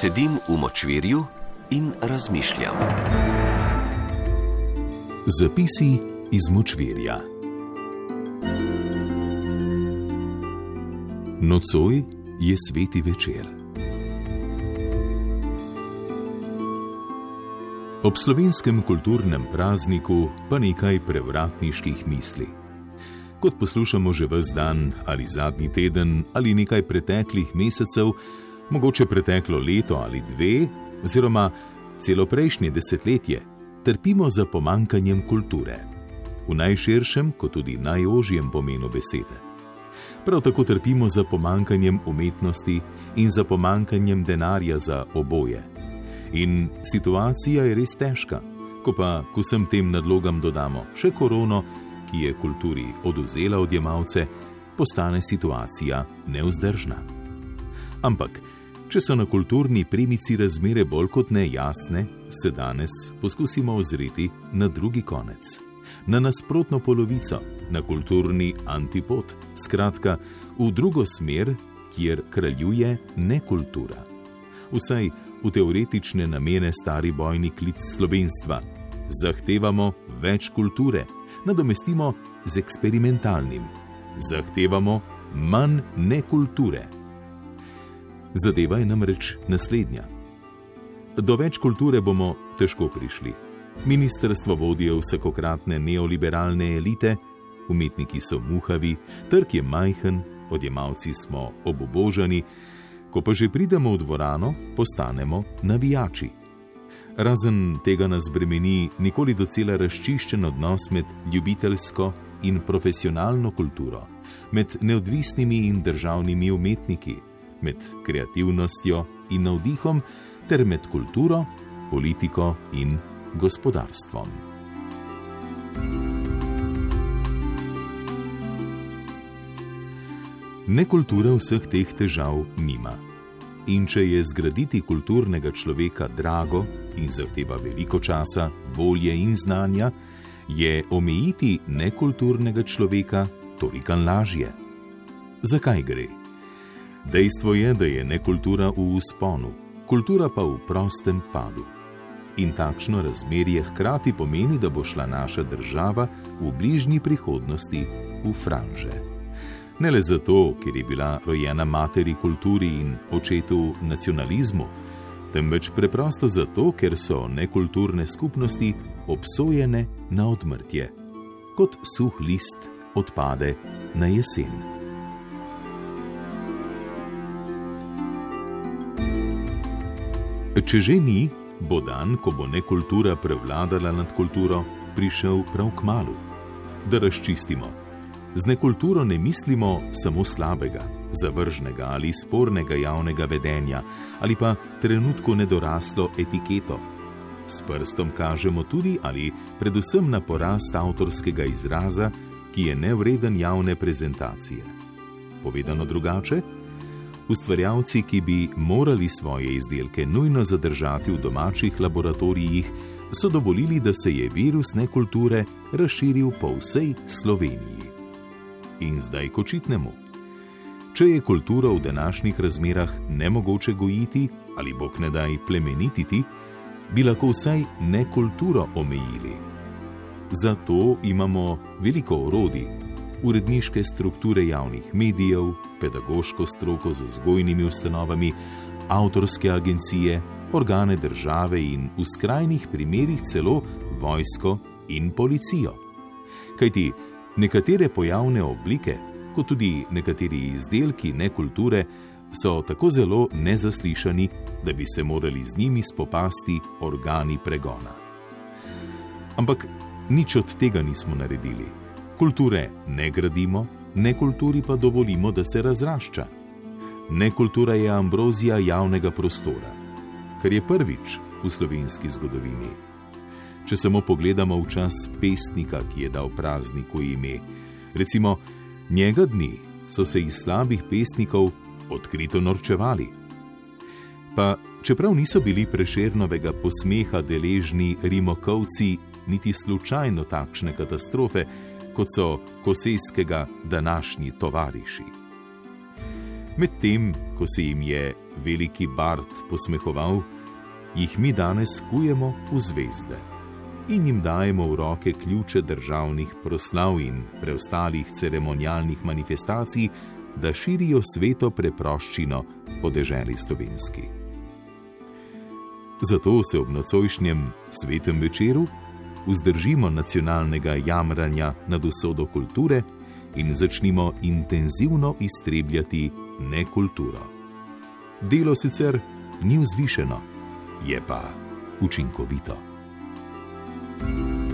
Sedim v močvirju in razmišljam. Zapisi iz močvirja. Nocoj je sveti večer. Ob slovenskem kulturnem prazniku pa nekaj prevratniških misli. Kot poslušamo že vse dan ali zadnji teden ali nekaj preteklih mesecev, mogoče preteklo leto ali dve, oziroma celo prejšnje desetletje, trpimo za pomankanjem kulture. V najširšem, kot tudi najožjem pomenu besede. Prav tako trpimo za pomankanjem umetnosti in za pomankanjem denarja za oboje. In situacija je res težka, ko pa k vsem tem nadlogam dodamo še korono, ki je kulturi oduzela odjemalce, postane situacija neuzdržna. Ampak, če so na kulturni premici razmere bolj kot ne jasne, se danes poskusimo ozreti na drugi konec, na nasprotno polovico, na kulturni antipod, skratka, v drugo smer, kjer kraljuje nekultura. Vsaj v teoretične namene stari bojni klic slovenstva. Zahtevamo več kulture, nadomestimo z eksperimentalnim. Zahtevamo manj nekulture. Zadeva je namreč naslednja. Do več kulture bomo težko prišli. Ministrstvo vodijo vsakokratne neoliberalne elite, umetniki so muhavi, trg je majhen, odjemalci smo obubožani, ko pa že pridemo v dvorano, postanemo navijači. Razen tega nas bremeni nikoli docela razčiščen odnos med ljubiteljsko in profesionalno kulturo, med neodvisnimi in državnimi umetniki, med kreativnostjo in navdihom, ter med kulturo, politiko in gospodarstvom. Nekultura vseh teh težav nima. In če je zgraditi kulturnega človeka drago in zahteva veliko časa, volje in znanja, je omejiti nekulturnega človeka toliko lažje. Zakaj gre? Dejstvo je, da je nekultura v usponu, kultura pa v prostem padu. In takšno razmerje hkrati pomeni, da bo šla naša država v bližnji prihodnosti v franže. Ne le zato, ker je bila rojena materi kulturi in očetu nacionalizmu, temveč preprosto zato, ker so nekulturne skupnosti obsojene na odmrtje, kot suh list odpade na jesen. Če že ni, bo dan, ko bo nekultura prevladala nad kulturo, prišel prav k malu. Da razčistimo. Z nekulturo ne mislimo samo slabega, zavržnega ali spornega javnega vedenja ali pa trenutku nedoraslo etiketo. S prstom kažemo tudi ali predvsem na porast avtorskega izraza, ki je nevreden javne prezentacije. Povedano drugače, ustvarjalci, ki bi morali svoje izdelke nujno zadržati v domačih laboratorijih, so dovolili, da se je virus nekulture razširil po vsej Sloveniji. In zdaj k očitnemu. Če je kulturo v današnjih razmerah nemogoče gojiti ali bog ne daj plemenititi, bi lahko vsaj nekulturo omejili. Zato imamo veliko orodij, uredniške strukture javnih medijev, pedagoško stroko z vzgojnimi ustanovami, avtorske agencije, organe države in v skrajnih primerih celo vojsko in policijo. Kajti nekatere pojavne oblike, kot tudi nekateri izdelki nekulture, so tako zelo nezaslišani, da bi se morali z njimi spopasti organi pregona. Ampak nič od tega nismo naredili. Kulture ne gradimo, nekulturi pa dovolimo, da se razrašča. Nekultura je ambrozija javnega prostora, kar je prvič v slovenski zgodovini. Če samo pogledamo v čas pesnika, ki je dal prazniku ime, recimo njega dni so se iz slabih pesnikov odkrito norčevali. Pa čeprav niso bili preširnovega posmeha deležni rimokovci, niti slučajno takšne katastrofe, kot so kosejskega današnji tovariši. Medtem, ko se jim je veliki Bart posmehoval, jih mi danes kujemo v zvezde in jim dajemo v roke ključe državnih proslav in preostalih ceremonialnih manifestacij, da širijo sveto preproščino po deželi slovenski. Zato se ob nocojšnjem svetem večeru vzdržimo nacionalnega jamranja nad usodo kulture in začnimo intenzivno iztrebljati nekulturo. Delo sicer ni vzvišeno, je pa učinkovito. thank you